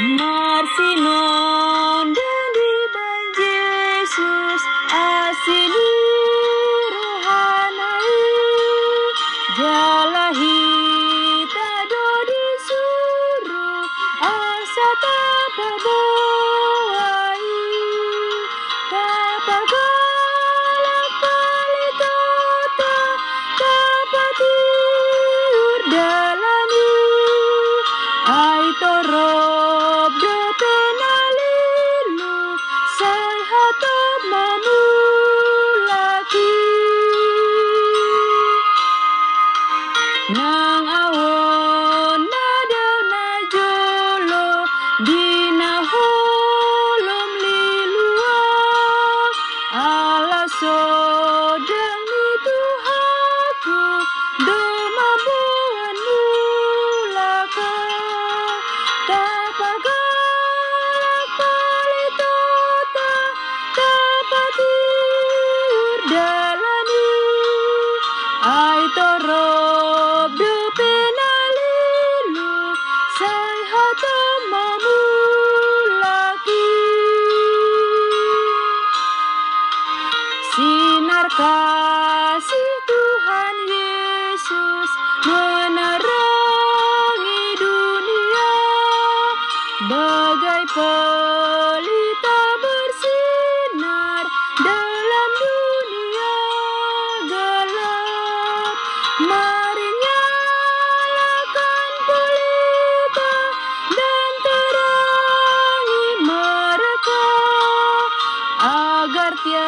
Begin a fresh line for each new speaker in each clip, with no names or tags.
Marcelo. Oh.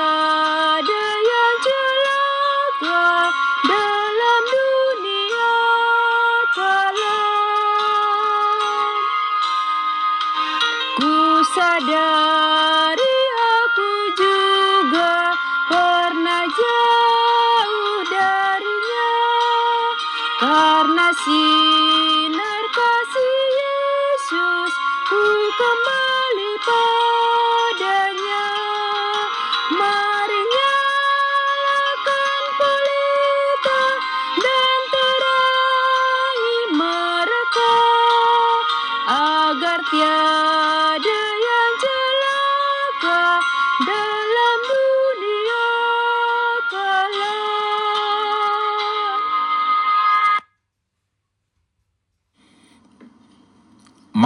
da da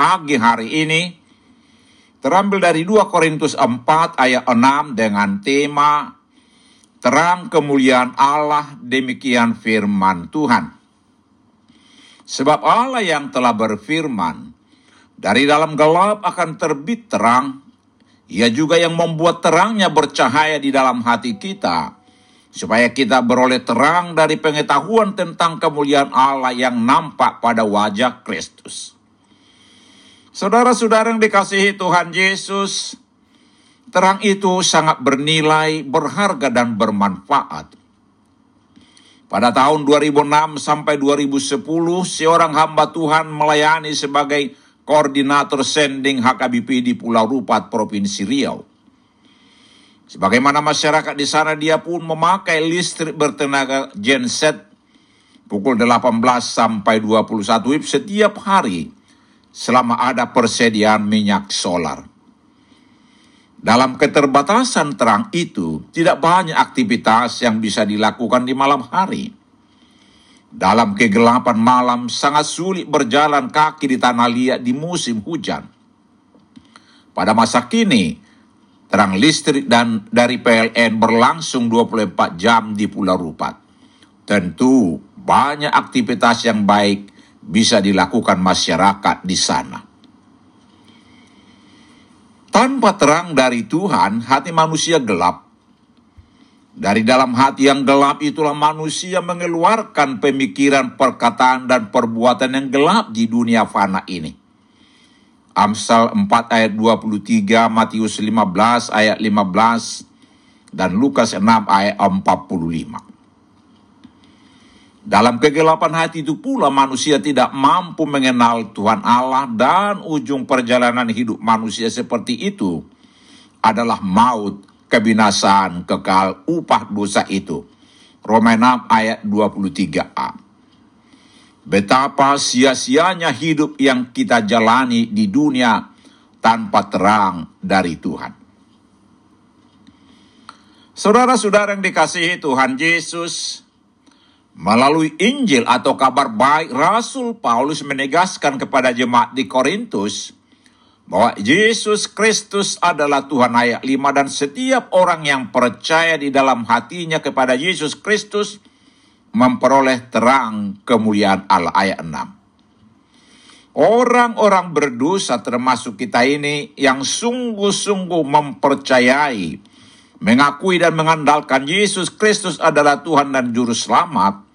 pagi hari ini terambil dari 2 Korintus 4 ayat 6 dengan tema terang kemuliaan Allah demikian firman Tuhan. Sebab Allah yang telah berfirman, dari dalam gelap akan terbit terang, ia juga yang membuat terangnya bercahaya di dalam hati kita, supaya kita beroleh terang dari pengetahuan tentang kemuliaan Allah yang nampak pada wajah Kristus. Saudara-saudara yang dikasihi Tuhan Yesus, terang itu sangat bernilai, berharga, dan bermanfaat. Pada tahun 2006 sampai 2010, seorang hamba Tuhan melayani sebagai koordinator sending HKBP di Pulau Rupat, Provinsi Riau. Sebagaimana masyarakat di sana, dia pun memakai listrik bertenaga genset pukul 18 sampai 21 WIB setiap hari selama ada persediaan minyak solar. Dalam keterbatasan terang itu, tidak banyak aktivitas yang bisa dilakukan di malam hari. Dalam kegelapan malam, sangat sulit berjalan kaki di tanah liat di musim hujan. Pada masa kini, terang listrik dan dari PLN berlangsung 24 jam di Pulau Rupat. Tentu banyak aktivitas yang baik bisa dilakukan masyarakat di sana. Tanpa terang dari Tuhan, hati manusia gelap. Dari dalam hati yang gelap itulah manusia mengeluarkan pemikiran, perkataan, dan perbuatan yang gelap di dunia fana ini. Amsal 4 ayat 23, Matius 15 ayat 15, dan Lukas 6 ayat 45. Dalam kegelapan hati itu pula manusia tidak mampu mengenal Tuhan Allah dan ujung perjalanan hidup manusia seperti itu adalah maut, kebinasaan, kekal, upah dosa itu. Roma 6 ayat 23a. Betapa sia-sianya hidup yang kita jalani di dunia tanpa terang dari Tuhan. Saudara-saudara yang dikasihi Tuhan Yesus, Melalui Injil atau kabar baik, Rasul Paulus menegaskan kepada jemaat di Korintus bahwa Yesus Kristus adalah Tuhan ayat 5 dan setiap orang yang percaya di dalam hatinya kepada Yesus Kristus memperoleh terang kemuliaan Allah ayat 6. Orang-orang berdosa termasuk kita ini yang sungguh-sungguh mempercayai mengakui dan mengandalkan Yesus Kristus adalah Tuhan dan Juru Selamat,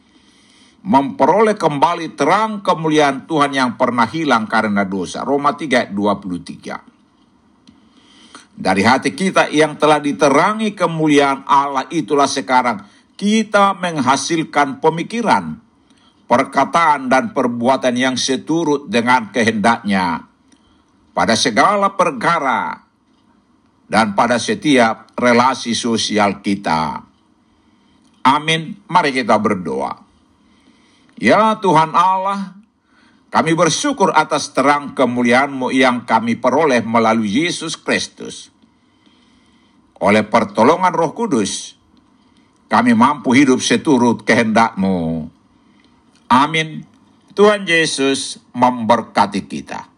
memperoleh kembali terang kemuliaan Tuhan yang pernah hilang karena dosa. Roma 3 23. Dari hati kita yang telah diterangi kemuliaan Allah itulah sekarang kita menghasilkan pemikiran, perkataan dan perbuatan yang seturut dengan kehendaknya pada segala perkara dan pada setiap relasi sosial kita. Amin. Mari kita berdoa. Ya Tuhan Allah, kami bersyukur atas terang kemuliaan-Mu yang kami peroleh melalui Yesus Kristus. Oleh pertolongan Roh Kudus, kami mampu hidup seturut kehendak-Mu. Amin. Tuhan Yesus memberkati kita.